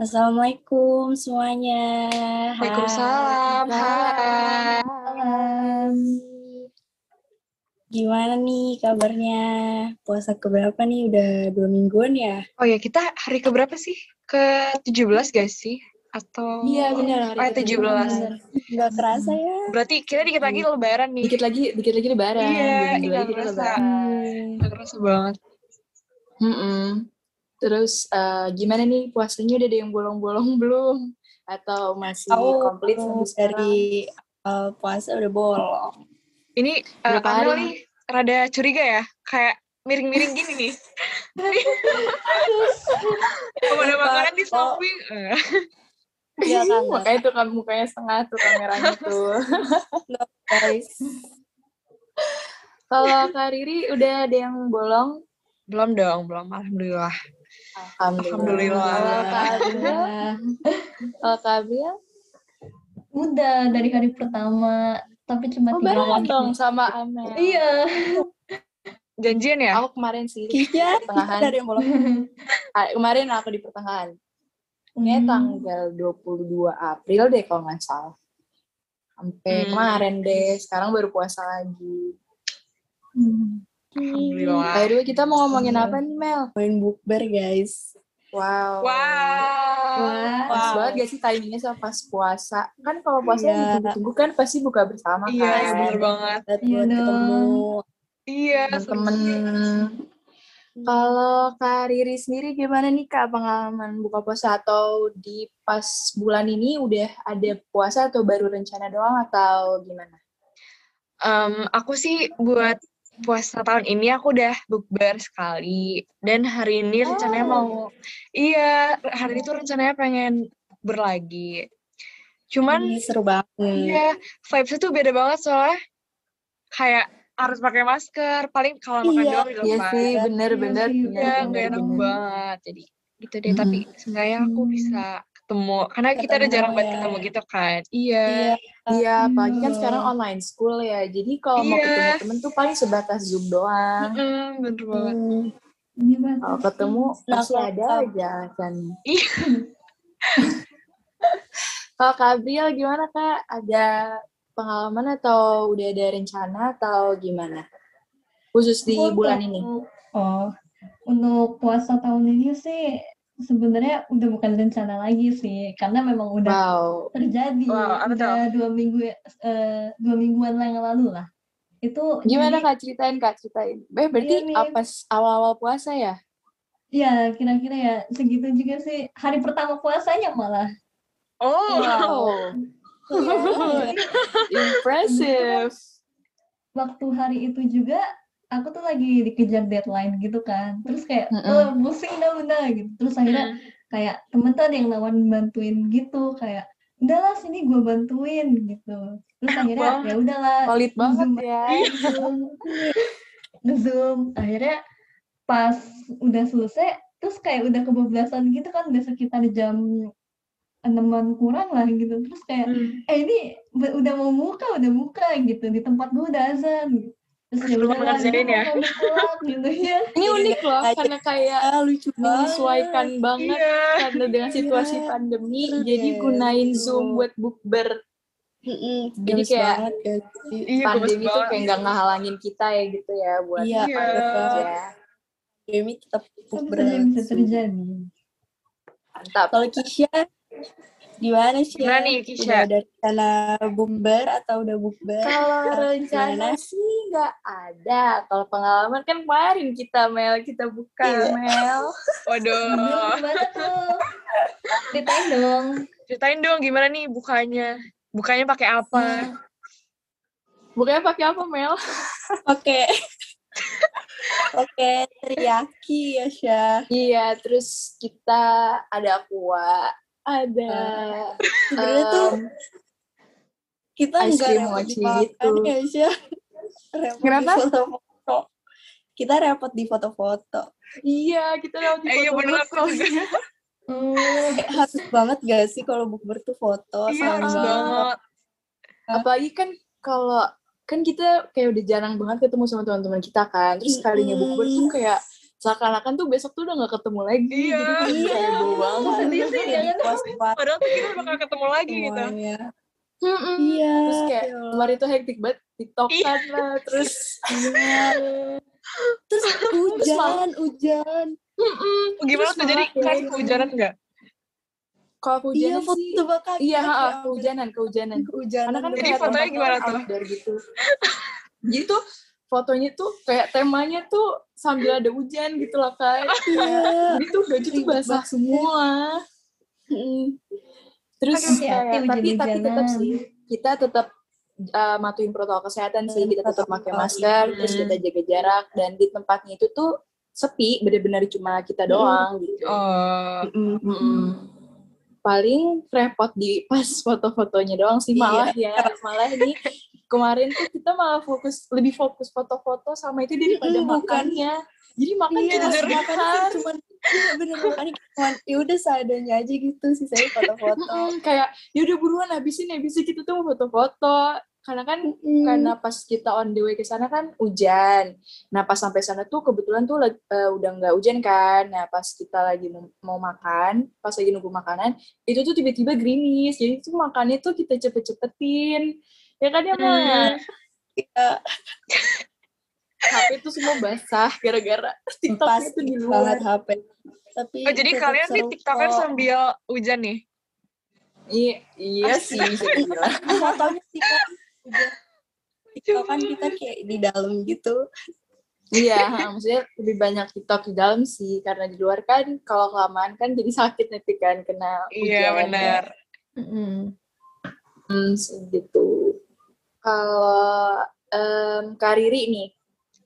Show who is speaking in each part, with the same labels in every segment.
Speaker 1: Assalamualaikum semuanya.
Speaker 2: Waalaikumsalam. Hai.
Speaker 1: Gimana nih kabarnya? Puasa keberapa nih? Udah dua mingguan ya?
Speaker 2: Oh ya, kita hari keberapa sih? Ke 17 guys sih? Atau
Speaker 3: Iya benar
Speaker 2: Oh, 17.
Speaker 1: Gak kerasa ya?
Speaker 2: Berarti kita dikit lagi lebaran nih.
Speaker 3: Dikit lagi, dikit lagi lebaran.
Speaker 2: Iya, iya,
Speaker 3: lagi kita
Speaker 2: kerasa.
Speaker 3: lebaran.
Speaker 2: Gak kerasa banget.
Speaker 3: Mm-mm. Terus eh, gimana nih puasanya udah ada yang bolong-bolong belum? Atau masih
Speaker 1: Aku
Speaker 3: komplit sekarang?
Speaker 1: dari awal puasa udah bolong.
Speaker 2: Ini uh, Amel nih rada curiga ya. Kayak miring-miring gini nih. Kalau ada makanan di samping. eh.
Speaker 1: Iya kan?
Speaker 3: Makanya tuh kan mukanya setengah tuh kameranya tuh.
Speaker 1: guys.
Speaker 3: Kalau Kak Riri udah ada yang bolong?
Speaker 2: Belum dong, belum. Alhamdulillah. Alhamdulillah.
Speaker 3: Kalau Kak Abil? Kalau Kak Abil?
Speaker 4: Udah dari hari pertama, tapi cuma
Speaker 3: Oh,
Speaker 4: tiga hari.
Speaker 3: dong sama Amel.
Speaker 4: Iya.
Speaker 2: Janjian ya?
Speaker 3: Aku kemarin sih.
Speaker 1: Kisha,
Speaker 3: Pertengahan.
Speaker 1: ada yang bolong.
Speaker 3: Ah, kemarin aku di pertengahan. Kayaknya
Speaker 4: Hmm.
Speaker 3: tanggal 22 April deh kalau nggak salah. Sampai
Speaker 2: Hmm.
Speaker 3: kemarin deh, sekarang baru puasa lagi.
Speaker 4: Hmm.
Speaker 2: Alhamdulillah.
Speaker 3: By the way, kita mau ngomongin apa nih, Mel?
Speaker 1: Main bukber guys.
Speaker 3: Wow.
Speaker 2: Wow.
Speaker 4: Wah.
Speaker 3: Pas
Speaker 1: Wow.
Speaker 3: banget gak sih timingnya sama pas puasa? Kan kalau puasa
Speaker 1: Iya.
Speaker 3: yang ditunggu-tunggu kan pasti buka bersama
Speaker 2: Iya,
Speaker 3: kan.
Speaker 2: bener banget.
Speaker 1: Buat
Speaker 4: Iya
Speaker 1: buat ketemu.
Speaker 2: Iya,
Speaker 3: Temen-temen. Kalau Kak Riri sendiri gimana nih Kak pengalaman buka puasa atau di pas bulan ini udah ada puasa atau baru rencana doang atau gimana?
Speaker 2: Em, aku sih buat puasa tahun ini aku udah bukber sekali dan hari ini rencananya
Speaker 3: Oh.
Speaker 2: mau iya hari ini tuh rencananya pengen bukber lagi cuman
Speaker 1: Ih, seru banget.
Speaker 2: iya vibesnya tuh beda banget soalnya kayak harus pakai masker paling kalau makan
Speaker 1: Iya,
Speaker 2: doang di
Speaker 3: Iya sih, bener-bener.
Speaker 4: Iya sih,
Speaker 2: iya nggak enak banget jadi gitu deh tapi seenggaknya aku
Speaker 4: Hmm.
Speaker 2: bisa ketemu karena kita udah
Speaker 1: Ketemu
Speaker 2: jarang banget
Speaker 1: ya.
Speaker 2: ketemu gitu kan iya
Speaker 1: Iya.
Speaker 3: Iya, apalagi kan
Speaker 4: Iya.
Speaker 3: sekarang online school ya. Jadi kalau mau
Speaker 2: Iya.
Speaker 3: ketemu temen tuh paling sebatas Zoom doang.
Speaker 2: Mm, bener banget
Speaker 1: Hmm.
Speaker 4: Ini banget.
Speaker 3: Kalau ketemu
Speaker 1: Nah,
Speaker 3: pasti
Speaker 1: kalau-
Speaker 3: ada aja kan.
Speaker 2: Iya.
Speaker 3: Kalau Kak Abril gimana Kak? Ada pengalaman atau udah ada rencana atau gimana? Khusus di bulan ini.
Speaker 4: Oh, untuk puasa tahun ini sih sebenarnya udah bukan rencana lagi sih, karena memang udah
Speaker 3: Wow.
Speaker 4: terjadi
Speaker 2: Wow,
Speaker 4: udah dua minggu eh, dua mingguan yang lalu lah. Itu
Speaker 3: Gimana
Speaker 4: jadi-
Speaker 3: Kak ceritain Kak ceritain. Eh berarti
Speaker 4: Iya nih.
Speaker 3: apa awal-awal puasa ya?
Speaker 4: Ya, kira-kira ya segitu juga sih. Hari pertama puasanya malah.
Speaker 2: oh
Speaker 3: Wow. Impressive.
Speaker 4: Waktu hari itu juga aku tuh lagi dikejar deadline gitu kan. Terus kayak
Speaker 3: Mm-mm.
Speaker 4: oh, pusing dah udah gitu. Terus akhirnya kayak temen tuh ada yang nawarin bantuin gitu kayak udahlah sini gue bantuin gitu. Terus akhirnya ya udahlah
Speaker 3: Solid banget
Speaker 4: Zoom
Speaker 3: ya.
Speaker 4: Zoom. Nge-zoom. Akhirnya pas udah selesai, terus kayak udah kebablasan gitu kan, udah sekitar jam enaman kurang lah gitu. Terus kayak,
Speaker 2: Hmm.
Speaker 4: eh ini udah mau buka, udah buka gitu. Di tempat gue udah azan. Gitu. Terus ya
Speaker 2: ngerjain ya?
Speaker 4: gitu ya.
Speaker 3: Ini unik loh karena kayak
Speaker 1: Ah, lucu banget.
Speaker 3: menyesuaikan banget
Speaker 2: Iya.
Speaker 3: karena dengan situasi
Speaker 1: Iya.
Speaker 3: pandemi
Speaker 1: Bener
Speaker 3: jadi gunain
Speaker 1: gitu.
Speaker 3: Zoom buat bukber
Speaker 1: Mm-mm,
Speaker 3: Jadi kayak-
Speaker 1: banget ya sih.
Speaker 2: Iya,
Speaker 3: pandemi tuh
Speaker 2: banget.
Speaker 3: kayak nggak ngehalangin kita ya gitu ya buat
Speaker 1: Iya,
Speaker 3: pandemi ya
Speaker 1: Demi tetap
Speaker 4: Tapi
Speaker 1: bukber.
Speaker 4: saja bisa terjadi.
Speaker 3: mantap
Speaker 1: Kalau Kisha, gimana sih?
Speaker 2: Gimana nih, Kisha?
Speaker 1: Udah ada rencana bukber atau udah bukber?
Speaker 3: kalau rencana sih nggak ada kalau pengalaman kan kemarin kita Mel kita buka
Speaker 1: Iya.
Speaker 3: Mel
Speaker 2: Waduh.
Speaker 4: Gimana tuh? Ceritain dong.
Speaker 2: Ceritain dong gimana nih bukanya? Bukanya pakai apa?
Speaker 3: bukanya pakai apa Mel
Speaker 1: Oke. Oke, teriyaki ya, Syah.
Speaker 3: iya terus kita ada aqua ada
Speaker 1: Sebenarnya tuh
Speaker 3: em,
Speaker 1: kita nggak repot dimakan
Speaker 3: gitu.
Speaker 1: ya, Syah. Repot
Speaker 3: Kenapa?
Speaker 1: di foto-foto. Kita repot di foto-foto.
Speaker 3: iya kita lewat di
Speaker 2: Eh, iya, bener,
Speaker 3: foto-foto.
Speaker 2: aku juga.
Speaker 4: Hmm,
Speaker 1: Eh, harus banget gak sih kalau bukber tuh foto
Speaker 2: Iya,
Speaker 1: sama
Speaker 2: harus banget.
Speaker 3: apalagi kan kalau kan kita kayak udah jarang banget ketemu sama teman-teman kita kan terus sekalinya
Speaker 1: Mm-mm.
Speaker 3: bukber tuh kayak seakan-akan tuh besok tuh udah gak ketemu lagi.
Speaker 2: Iya.
Speaker 3: Jadi kayak
Speaker 1: Iya.
Speaker 3: heboh banget.
Speaker 4: Sedih sih, jangan.
Speaker 2: Padahal tuh kita bakal ketemu lagi gitu.
Speaker 1: semuanya.
Speaker 3: Mm-mm.
Speaker 1: Iya.
Speaker 3: Terus kayak
Speaker 1: ya Allah.
Speaker 3: kemarin tuh hektik banget tiktokan lah. Terus
Speaker 1: Iya. Terus hujan, hujan.
Speaker 3: mm-mm.
Speaker 2: Gimana tuh jadi kan kehujanan nggak?
Speaker 3: kalau
Speaker 1: Iya,
Speaker 3: kehujanan
Speaker 1: foto
Speaker 3: sih.
Speaker 1: kaki.
Speaker 3: Iya, ha,
Speaker 1: hampir
Speaker 3: kehujanan, kehujanan.
Speaker 1: Hujanan.
Speaker 3: Karena kan
Speaker 2: Jadi fotonya gimana tuh?
Speaker 3: outdoor gitu. Jadi tuh fotonya tuh kayak temanya tuh sambil ada hujan gitu lah kan.
Speaker 1: Iya.
Speaker 3: Jadi tuh baju tuh basah semua. Mm. Terus kayak, tapi tapi tetap sih kita tetap uh, matuhin protokol kesehatan sih. Kita tetap pakai masker, terus kita jaga jarak dan di tempatnya itu tuh sepi, bener-bener cuma kita doang gitu.
Speaker 2: Oh,
Speaker 1: Mm-mm.
Speaker 3: Mm-mm. Paling repot di pas foto-fotonya doang sih
Speaker 1: Iya.
Speaker 3: malah ya. Malah ini kemarin tuh kita malah fokus lebih fokus foto-foto sama itu daripada
Speaker 1: bukan.
Speaker 3: makannya. Jadi makan
Speaker 1: Iya,
Speaker 3: cuma
Speaker 2: jujur.
Speaker 1: makan cuman iya bener makannya cuman ya udah seadanya aja gitu sih saya foto-foto.
Speaker 3: Kayak ya udah buruan habisin habisin kita tuh mau foto-foto. Karena kan
Speaker 1: Mm.
Speaker 3: karena pas kita on the way ke sana kan hujan. Nah pas sampai sana tuh kebetulan tuh eh, udah nggak hujan kan. Nah pas kita lagi mau, mau makan, pas lagi nunggu makanan, itu tuh tiba-tiba gerimis. Jadi tuh makannya tuh kita cepet-cepetin. Ya kan ya Mal?
Speaker 2: Hmm.
Speaker 1: Iya.
Speaker 3: HP tuh semua basah gara-gara TikTok
Speaker 1: Pas
Speaker 3: itu di luar.
Speaker 1: banget HP. Tapi
Speaker 2: Oh, jadi kalian
Speaker 1: seru
Speaker 2: tiktokan
Speaker 1: kok.
Speaker 2: sambil hujan nih?
Speaker 3: Iya, iya sih bisa dibilang.
Speaker 1: fotonya sih kan TikTok kan kita kayak di dalam gitu.
Speaker 3: Iya, maksudnya lebih banyak TikTok di dalam sih karena di luar kan kalau kelamaan kan jadi sakit nanti kan kena
Speaker 2: Iya, benar.
Speaker 4: Mm-mm.
Speaker 3: Hmm, gitu. Kalau em, Kak Riri nih,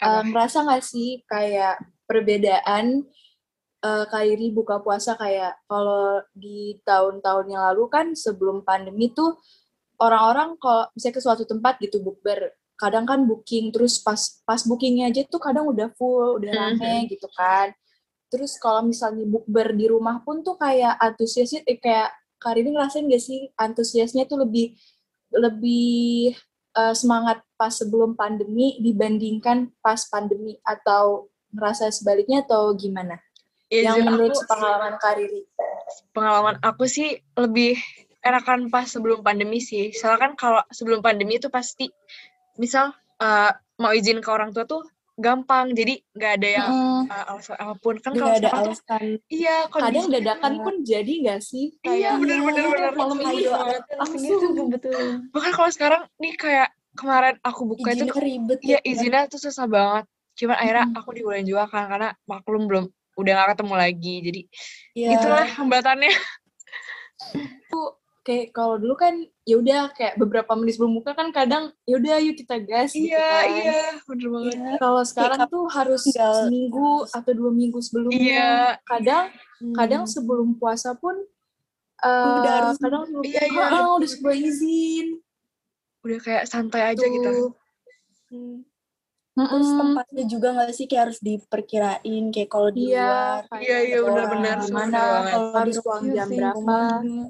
Speaker 3: em, merasa nggak sih kayak perbedaan eh, Kak Riri buka puasa kayak kalau di tahun-tahun yang lalu kan sebelum pandemi tuh orang-orang kalau misalnya ke suatu tempat gitu bukber, kadang kan booking terus pas pas bookingnya aja tuh kadang udah full, udah rame gitu kan. Terus kalau misalnya bukber di rumah pun tuh kayak antusiasnya eh, kayak Kak Riri ngerasain gak sih antusiasnya tuh lebih lebih eh, semangat pas sebelum pandemi dibandingkan pas pandemi atau ngerasa sebaliknya atau gimana?
Speaker 2: Ya,
Speaker 3: yang menurut
Speaker 2: aku,
Speaker 3: pengalaman Kak Riri.
Speaker 2: pengalaman aku sih lebih enakan pas sebelum pandemi sih. Soalnya kan kalau sebelum pandemi itu pasti, misal eh, mau izin ke orang tua tuh gampang, jadi nggak ada yang
Speaker 3: Mm,
Speaker 2: eh, alasan apa pun. Kan
Speaker 1: Nggak
Speaker 2: kalau
Speaker 1: ada
Speaker 2: tuh,
Speaker 1: alasan.
Speaker 2: iya
Speaker 3: kadang dadakan pun jadi gak sih?
Speaker 2: Iya,
Speaker 1: Iya,
Speaker 2: bener.
Speaker 3: malam ini
Speaker 4: Gitu,
Speaker 3: langsung.
Speaker 4: betul.
Speaker 2: Bahkan kalau sekarang nih kayak kemarin aku buka itu
Speaker 1: Izinnya ribet
Speaker 2: Iya
Speaker 1: ya.
Speaker 2: izinnya tuh susah banget. Cuman akhirnya
Speaker 3: Mm.
Speaker 2: aku dibolehin juga kan karena maklum belum udah gak ketemu lagi. Jadi
Speaker 1: Iya.
Speaker 2: itulah hambatannya.
Speaker 3: Kayak kalau dulu kan ya udah kayak beberapa menit sebelum buka kan kadang ya udah yuk kita gas gitu
Speaker 2: Iya
Speaker 3: kan.
Speaker 2: iya bener banget.
Speaker 1: Iya.
Speaker 3: Kalau sekarang tuh harus
Speaker 1: tinggal-
Speaker 3: seminggu atau dua minggu sebelumnya.
Speaker 2: Iya
Speaker 3: Kadang
Speaker 4: Hmm.
Speaker 3: kadang sebelum puasa pun eh,
Speaker 1: Udah harus-
Speaker 3: kadang sebelum
Speaker 2: Iya, iya.
Speaker 3: Ah, udah sebuah izin.
Speaker 2: udah kayak santai aja gitu.
Speaker 3: Tuh.
Speaker 1: Hmm. Terus tempatnya juga nggak sih kayak harus diperkirain kayak kalau di
Speaker 3: Iya,
Speaker 1: luar.
Speaker 2: Iya, iya,
Speaker 3: orang
Speaker 2: benar-benar, banget.
Speaker 3: kalau harus
Speaker 1: Iya
Speaker 3: pulang jam
Speaker 4: sih,
Speaker 3: berapa?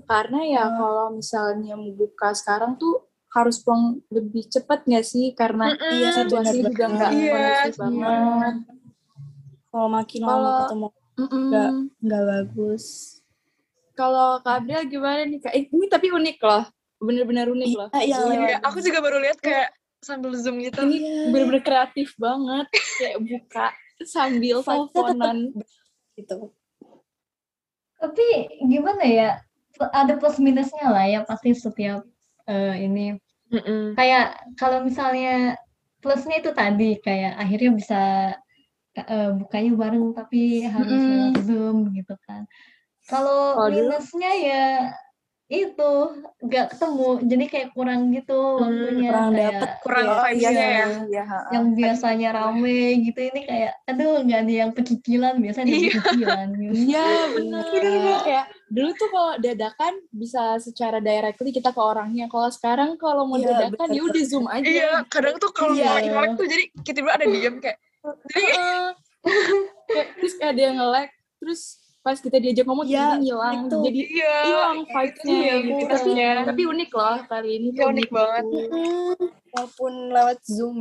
Speaker 3: Karena ya
Speaker 1: Hmm.
Speaker 3: kalau misalnya mau buka sekarang tuh harus pulang lebih cepat nggak sih? Karena
Speaker 2: Mm-mm.
Speaker 1: Iya,
Speaker 3: situasi
Speaker 1: benar
Speaker 3: juga nggak
Speaker 2: Iya,
Speaker 3: kondusif
Speaker 4: iya.
Speaker 3: banget.
Speaker 1: Kalau makin
Speaker 3: Kalau-
Speaker 1: lama ketemu. Nggak. nggak bagus.
Speaker 3: Kalau Kak Abril gimana nih Kak? Eh, Ini tapi unik loh. Bener-bener unik loh.
Speaker 1: Iya, iya,
Speaker 2: Iya, aku juga baru lihat kayak sambil zoom gitu.
Speaker 1: Iya.
Speaker 3: bener-bener kreatif banget. Kayak buka sambil teleponan.
Speaker 1: gitu.
Speaker 4: Tapi gimana ya? Ada plus minusnya lah ya pasti setiap eh, ini.
Speaker 2: Mm-mm.
Speaker 4: Kayak kalau misalnya plusnya itu tadi kayak akhirnya bisa eh, bukanya bareng tapi harus Zoom gitu kan. Kalau minusnya ya itu nggak ketemu jadi kayak kurang gitu
Speaker 2: Hmm,
Speaker 4: waktunya
Speaker 1: kurang
Speaker 4: kayak
Speaker 1: dapet
Speaker 2: Kurang
Speaker 1: Iya,
Speaker 2: vibes-nya
Speaker 1: iya.
Speaker 2: ya.
Speaker 3: Iya, ha.
Speaker 4: yang biasanya rame gitu ini kayak aduh nggak ada yang pecicilan biasanya ada
Speaker 2: Iya.
Speaker 4: pecicilan gitu.
Speaker 3: Iya bener. Kayak dulu tuh kalau dadakan bisa secara directly kita ke orangnya. Kalau sekarang kalau mau
Speaker 1: Iya,
Speaker 3: dadakan ya udah zoom aja.
Speaker 2: Iya, kadang tuh kalau
Speaker 1: Iya.
Speaker 2: nge-like tuh jadi kita tiba ada diam kayak jadi
Speaker 3: terus kayak ada yang nge-like, terus pas kita diajak ngomong
Speaker 1: Iya,
Speaker 3: tiba-tiba hilang.
Speaker 1: itu.
Speaker 3: Jadi
Speaker 2: iya.
Speaker 3: hilang vibes-nya
Speaker 2: Iya,
Speaker 3: gitu. Tapi,
Speaker 2: vibes-nya.
Speaker 3: tapi unik loh kali ini.
Speaker 2: Iya,
Speaker 3: tuh
Speaker 2: unik banget.
Speaker 1: Mm, Walaupun lewat Zoom.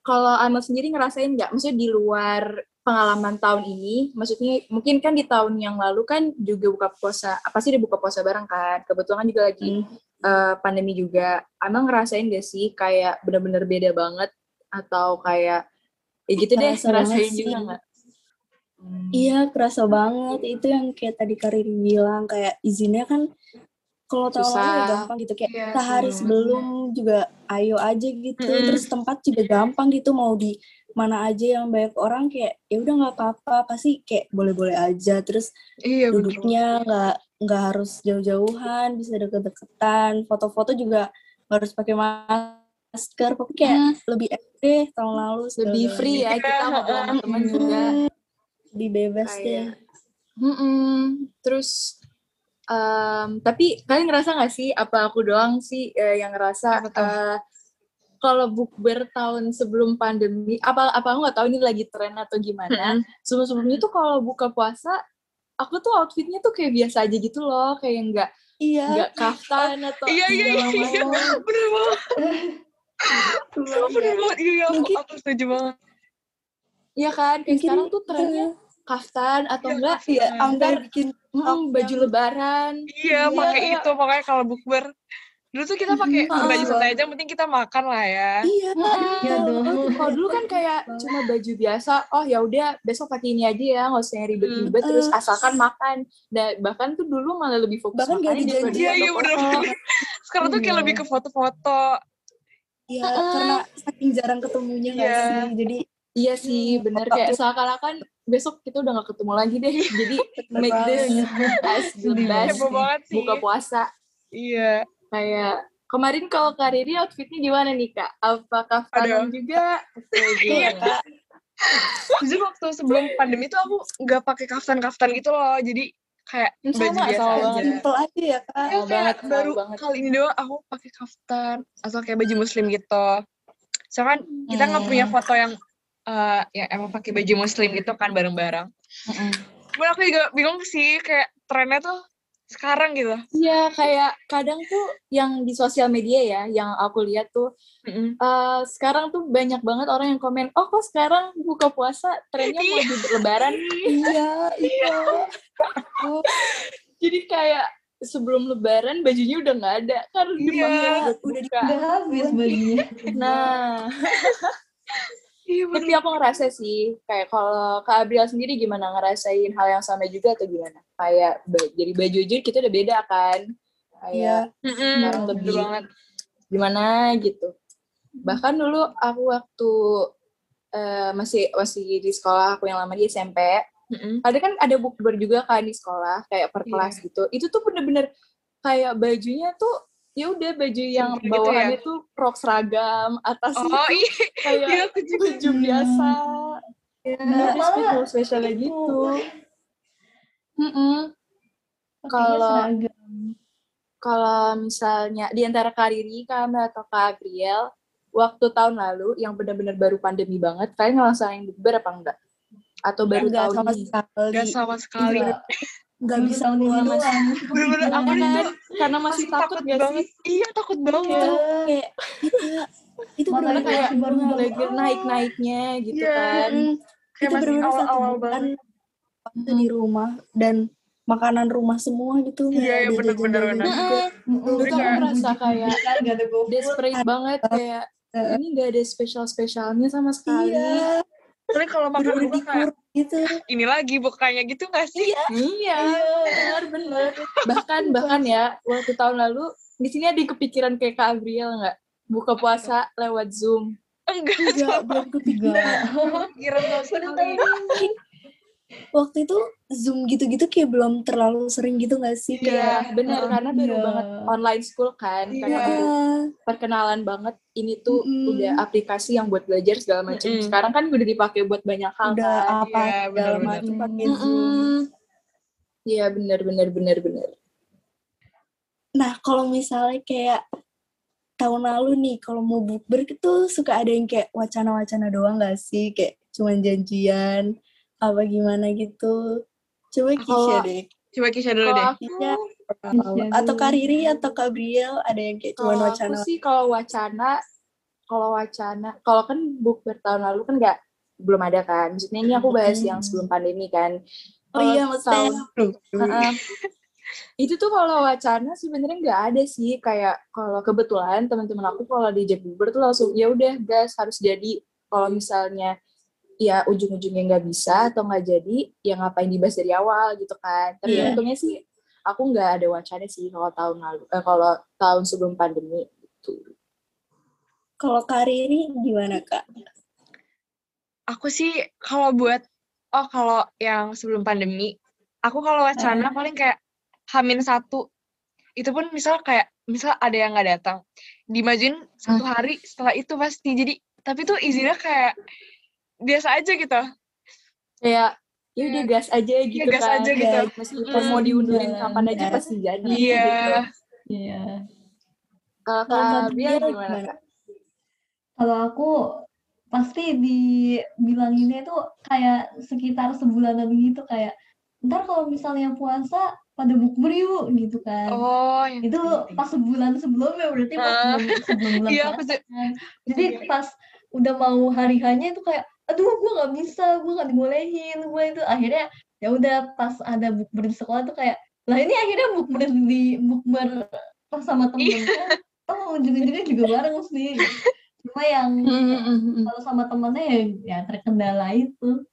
Speaker 3: Kalau Amel sendiri ngerasain nggak? Maksudnya di luar pengalaman tahun ini, maksudnya mungkin kan di tahun yang lalu kan juga buka puasa, apa sih dia buka puasa bareng kan? Kebetulan juga lagi
Speaker 1: Hmm.
Speaker 3: eh, pandemi juga. Emang ngerasain gak sih kayak bener-bener beda banget atau kayak ya gitu deh ngerasain juga nggak? Hmm.
Speaker 1: Iya, kerasa banget. Itu yang kayak tadi Kariri bilang, kayak izinnya kan kalau tahun lalu ya gampang gitu. Kayak
Speaker 2: Iya,
Speaker 1: sehari sebelum juga ayo aja gitu.
Speaker 2: Mm-mm.
Speaker 1: Terus tempat juga gampang gitu. Mau di mana aja yang banyak orang kayak ya udah nggak apa-apa pasti kayak boleh-boleh aja terus
Speaker 2: Iya
Speaker 1: duduknya nggak nggak harus jauh-jauhan bisa deket-deketan foto-foto juga harus pakai masker pokoknya kayak
Speaker 3: Hmm.
Speaker 1: lebih enak tahun lalu
Speaker 3: Lebih free ya kita
Speaker 2: Iya,
Speaker 3: sama teman
Speaker 1: Mm,
Speaker 3: juga.
Speaker 1: Lebih bebas deh
Speaker 3: Mm-mm. Terus, em, tapi kalian ngerasa nggak sih, apa aku doang sih eh, yang ngerasa eh, kalau bukber tahun sebelum pandemi, apa apa aku nggak tahu ini lagi tren atau gimana. Sebelum sebelumnya tuh kalau buka puasa, aku tuh outfitnya tuh kayak biasa aja gitu loh, kayak nggak
Speaker 1: iya
Speaker 3: nggak kaftan atau
Speaker 2: Iya iya iya iya. Bener banget. Bener banget. Iya iya, aku aku setuju banget.
Speaker 3: Iya kan, kayak
Speaker 1: Mungkin
Speaker 3: sekarang tuh trennya kaftan atau
Speaker 2: Iya,
Speaker 3: enggak
Speaker 1: ya sampai
Speaker 3: Ntar-
Speaker 1: bikin
Speaker 3: mm, baju
Speaker 1: yang-
Speaker 3: lebaran.
Speaker 2: Iya,
Speaker 3: Iya.
Speaker 2: pakai itu pokoknya kalau bukber. Dulu tuh kita pakai
Speaker 1: Mm-mm.
Speaker 2: baju santai aja, penting kita makan lah ya.
Speaker 1: iya
Speaker 4: Iya dong.
Speaker 3: Kalau dulu kan kayak cuma baju biasa, oh ya udah besok pakai ini aja ya, nggak usah yang ribet-ribet,
Speaker 1: Hmm.
Speaker 3: terus asalkan makan. Dan bahkan tuh dulu malah lebih fokus
Speaker 1: Bahkan
Speaker 3: daripada
Speaker 1: dijanjiin.
Speaker 2: Iya iya bener bener. Sekarang tuh kayak
Speaker 4: Iya.
Speaker 2: lebih ke foto-foto.
Speaker 1: iya karena saking jarang ketemunya nggak
Speaker 2: Iya.
Speaker 1: sih jadi
Speaker 3: Iya sih, bener
Speaker 1: Foto.
Speaker 3: kayak seakan-akan besok kita udah gak ketemu lagi deh. Jadi make this as the
Speaker 4: Sedih
Speaker 3: best buka puasa.
Speaker 2: Iya.
Speaker 3: Kayak kemarin kalau Kak Riri outfitnya gimana nih Kak? Apakah kaftanan
Speaker 2: Aduh.
Speaker 3: juga?
Speaker 2: Iya? Kak. Jujur waktu sebelum pandemi tuh aku nggak pakai kaftan-kaftan gitu loh. Jadi kayak
Speaker 3: Hmm,
Speaker 2: baju biasa
Speaker 3: sama
Speaker 2: aja.
Speaker 1: simple aja ya kak
Speaker 2: Ya, kayak
Speaker 3: banget,
Speaker 2: baru
Speaker 3: banget.
Speaker 2: kali ini doang aku pakai kaftan atau kayak baju muslim gitu. Soalnya kan kita nggak punya
Speaker 3: Hmm.
Speaker 2: foto yang eh yang emang pakai baju muslim gitu kan bareng-bareng. Cuman aku juga bingung sih kayak trennya tuh sekarang gitu.
Speaker 3: Iya, kayak kadang tuh yang di sosial media ya, yang aku lihat tuh
Speaker 2: Mm-mm.
Speaker 3: eh, sekarang tuh banyak banget orang yang komen, oh kok sekarang buka puasa trennya mau di lebaran
Speaker 1: iya iya
Speaker 3: Oh, Jadi kayak sebelum lebaran bajunya udah nggak ada, kan
Speaker 2: Iya,
Speaker 1: udah.
Speaker 4: Udah habis bajunya.
Speaker 3: Nah,
Speaker 2: Iya
Speaker 3: tapi aku ngerasa sih, kayak kalau Kak Abriel sendiri gimana ngerasain hal yang sama juga atau gimana? Kayak jadi baju aja kita udah beda kan? Kayak
Speaker 1: iya
Speaker 2: Mm-mm,
Speaker 3: sekarang
Speaker 2: bener
Speaker 3: lebih
Speaker 2: banget.
Speaker 3: gimana gitu. Bahkan dulu aku waktu eh, masih masih di sekolah aku yang lama di SMP,
Speaker 2: Mm-mm.
Speaker 3: ada kan ada bukber juga kan di sekolah kayak per
Speaker 2: Iya.
Speaker 3: kelas gitu. Itu tuh bener-bener kayak bajunya tuh ya udah baju yang
Speaker 2: gitu
Speaker 3: bawahannya
Speaker 2: ya?
Speaker 3: tuh rok seragam, atasnya
Speaker 2: Oh
Speaker 3: tuh
Speaker 2: iya,
Speaker 3: kayak
Speaker 2: iya aku juga.
Speaker 3: baju biasa. Ya,
Speaker 4: Nggak,
Speaker 3: ada
Speaker 4: malah
Speaker 3: spesial spesialnya
Speaker 4: itu.
Speaker 3: gitu. Mm-mm.
Speaker 4: Pakainya
Speaker 3: Kalau kalau misalnya di antara Kak Riri, Kak Amel, atau Kak Gabriel, waktu tahun lalu yang benar-benar baru pandemi banget, kalian ngerasain bukber apa enggak? Atau baru
Speaker 1: nggak
Speaker 3: tahun
Speaker 1: sama
Speaker 3: ini?
Speaker 1: sekali
Speaker 2: Gak sama sekali.
Speaker 1: Nggak. nggak
Speaker 4: Baru
Speaker 1: bisa keluar
Speaker 4: doang.
Speaker 2: Bener-bener
Speaker 3: Iya
Speaker 2: aku
Speaker 3: kan?
Speaker 2: itu
Speaker 3: Karena masih takut, gak
Speaker 2: banget.
Speaker 3: sih?
Speaker 2: Iya takut banget.
Speaker 3: Iya.
Speaker 1: kayak iya itu benar-benar
Speaker 3: kayak
Speaker 4: masih baru-baru
Speaker 3: lagi naik-naiknya gitu
Speaker 2: Iya.
Speaker 3: kan.
Speaker 2: Kayak
Speaker 1: itu
Speaker 2: masih
Speaker 1: benar-benar satu
Speaker 2: awal-awal
Speaker 1: bulan
Speaker 2: banget.
Speaker 1: waktu di rumah dan makanan rumah semua gitu
Speaker 2: Iya, iya,
Speaker 1: ada
Speaker 2: bener, bener, bener.
Speaker 3: tuh aku
Speaker 2: Kayak-
Speaker 3: merasa kayak desperate banget kayak ini gak ada spesial-spesialnya sama sekali.
Speaker 1: Iya
Speaker 2: Tapi kalau makan
Speaker 1: bener-bener
Speaker 2: buka kayak
Speaker 1: gitu
Speaker 2: ini lagi bukannya gitu gak sih?
Speaker 3: Iya, benar-benar. Bahkan bahkan ya waktu tahun lalu di sini ada kepikiran kayak Kak Abriel nggak buka puasa lewat Zoom.
Speaker 2: Enggak,
Speaker 1: enggak belum kepikiran
Speaker 2: sekali.
Speaker 1: Waktu itu zoom gitu-gitu kayak belum terlalu sering gitu nggak sih
Speaker 3: Iya,
Speaker 1: kayak
Speaker 3: benar karena baru
Speaker 4: Iya.
Speaker 3: banget online school kan, karena
Speaker 2: Iya.
Speaker 3: baru
Speaker 1: iya
Speaker 3: perkenalan banget ini tuh
Speaker 1: Mm-mm.
Speaker 3: udah aplikasi yang buat belajar segala macam.
Speaker 2: Mm-mm.
Speaker 3: Sekarang kan udah dipakai buat banyak hal
Speaker 1: udah
Speaker 3: kan.
Speaker 1: apa
Speaker 2: Iya,
Speaker 1: segala macam pakai zoom.
Speaker 3: Iya benar benar benar benar.
Speaker 1: nah kalau misalnya kayak tahun lalu nih kalau mau bukber itu suka ada yang kayak wacana-wacana doang gak sih kayak cuman janjian apa gimana gitu coba Kisha
Speaker 3: Kalau-
Speaker 1: deh
Speaker 2: Coba Kisha dulu deh.
Speaker 3: aku,
Speaker 1: Kisha
Speaker 4: Kisha
Speaker 1: atau. Kariri atau Gabriel ada yang kayak cuman
Speaker 3: kalau
Speaker 1: wacana
Speaker 3: aku sih kalau wacana, kalau wacana, kalau kan bukber tahun lalu kan nggak belum ada kan. Maksudnya ini aku bahas
Speaker 1: Hmm.
Speaker 3: yang sebelum pandemi kan.
Speaker 1: Oh iya,
Speaker 3: tahun- Heeh. itu tuh kalau wacana sebenarnya nggak ada sih kayak kalau kebetulan teman-teman aku kalau di Jackbubber tuh langsung ya udah gas harus jadi kalau misalnya ya ujung-ujungnya nggak bisa atau nggak jadi ya ngapain dibahas dari awal gitu kan tapi
Speaker 1: Iya.
Speaker 3: untungnya sih aku nggak ada wacana sih kalau tahun lalu eh, kalau tahun sebelum pandemi gitu
Speaker 1: kalau Kariri gimana kak?
Speaker 2: Aku sih kalau buat oh kalau yang sebelum pandemi, aku kalau wacana paling kayak Hamin satu. Itu pun misal kayak misal ada yang nggak datang, dimajuin satu hari setelah itu pasti. Jadi tapi tuh izinnya kayak biasa aja gitu.
Speaker 3: kayak ya udah gas aja gitu
Speaker 2: gas
Speaker 3: kan
Speaker 2: aja gitu.
Speaker 3: Ya, meskipun
Speaker 2: Mm.
Speaker 3: mau diundurin kapan aja
Speaker 1: gas.
Speaker 3: pasti jadi
Speaker 2: Iya.
Speaker 3: gitu.
Speaker 4: Iya.
Speaker 3: kalau
Speaker 1: Kalau
Speaker 3: Kak Bia gimana? Kak?
Speaker 4: Kalau aku pasti dibilanginnya tuh kayak sekitar sebulanan gitu kayak ntar kalau misalnya puasa pada bukber yuk gitu kan.
Speaker 2: Oh, yang
Speaker 4: itu pas sebulan sebelumnya berarti pas
Speaker 2: Ah.
Speaker 4: sebelum, sebelum bulan
Speaker 2: Iya,
Speaker 4: puasa kan. Jadi pas udah mau hari hanya itu kayak aduh gue nggak bisa gue nggak dibolehin. Gue itu akhirnya ya udah pas ada bukber di sekolah tuh kayak lah ini akhirnya bukber di bukber pas sama temen kan oh ujung-ujungnya juga bareng sih. Cuma yang kalau sama temennya ya, ya terkendala itu.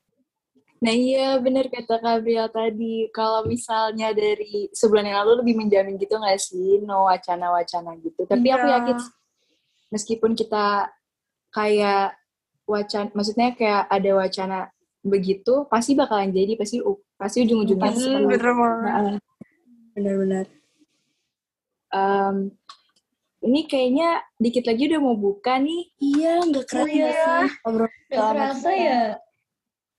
Speaker 3: Nah iya bener kata Gabriel tadi. Kalau misalnya dari sebulan yang lalu lebih menjamin gitu nggak sih? No wacana-wacana gitu. Tapi aku
Speaker 2: Iya.
Speaker 3: yakin meskipun kita kayak wacana, maksudnya kayak ada wacana begitu pasti bakalan jadi pasti u- pasti ujung-ujungnya
Speaker 2: banget.
Speaker 3: Nah,
Speaker 1: Benar-benar.
Speaker 3: em, ini kayaknya dikit lagi udah mau buka nih.
Speaker 1: Iya, nggak kerasa
Speaker 4: Oh iya.
Speaker 1: sih ngobrol
Speaker 4: gak
Speaker 1: sama
Speaker 4: kerasa ya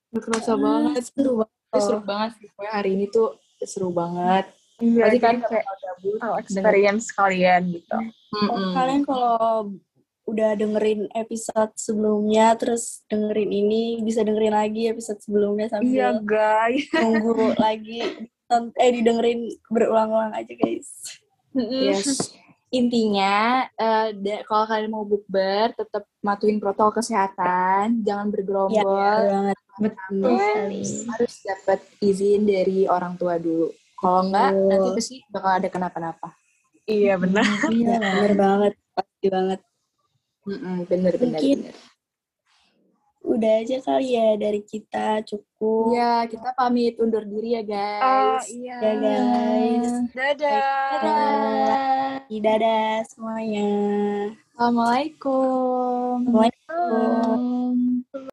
Speaker 3: Udah kerasa
Speaker 1: Ah,
Speaker 3: banget.
Speaker 1: Seru banget.
Speaker 3: Tapi seru banget sih. Pokoknya hari ini tuh seru banget.
Speaker 2: Iya,
Speaker 3: Pasti kan
Speaker 2: kayak
Speaker 3: kalau gabut.
Speaker 2: tahu experience kalian gitu.
Speaker 1: Kalau
Speaker 3: Mm-mm.
Speaker 1: kalian kalau udah dengerin episode sebelumnya terus dengerin ini bisa dengerin lagi episode sebelumnya sambil
Speaker 2: guys.
Speaker 1: nunggu lagi eh didengerin berulang-ulang aja guys.
Speaker 3: Yes. Intinya, eh, da- kalau kalian mau bukber, tetap matuhin protokol kesehatan, jangan
Speaker 1: Iya,
Speaker 3: bergerombol,
Speaker 1: banget.
Speaker 4: betul sekali
Speaker 3: harus dapat izin dari orang tua dulu. Kalau enggak,
Speaker 1: Betul.
Speaker 3: nanti pasti bakal ada kenapa-napa.
Speaker 2: Iya, benar.
Speaker 4: iya
Speaker 1: Ya, bener banget, pasti banget.
Speaker 3: Mm-mm, bener, bener,
Speaker 1: Mungkin
Speaker 3: bener.
Speaker 1: Udah aja kali ya dari kita cukup.
Speaker 3: Iya, kita pamit undur diri ya,
Speaker 2: Oh,
Speaker 3: guys.
Speaker 2: iya.
Speaker 1: Ya guys.
Speaker 2: Dadah.
Speaker 1: Dadah. Dadah semuanya.
Speaker 3: Assalamualaikum.
Speaker 1: Assalamualaikum.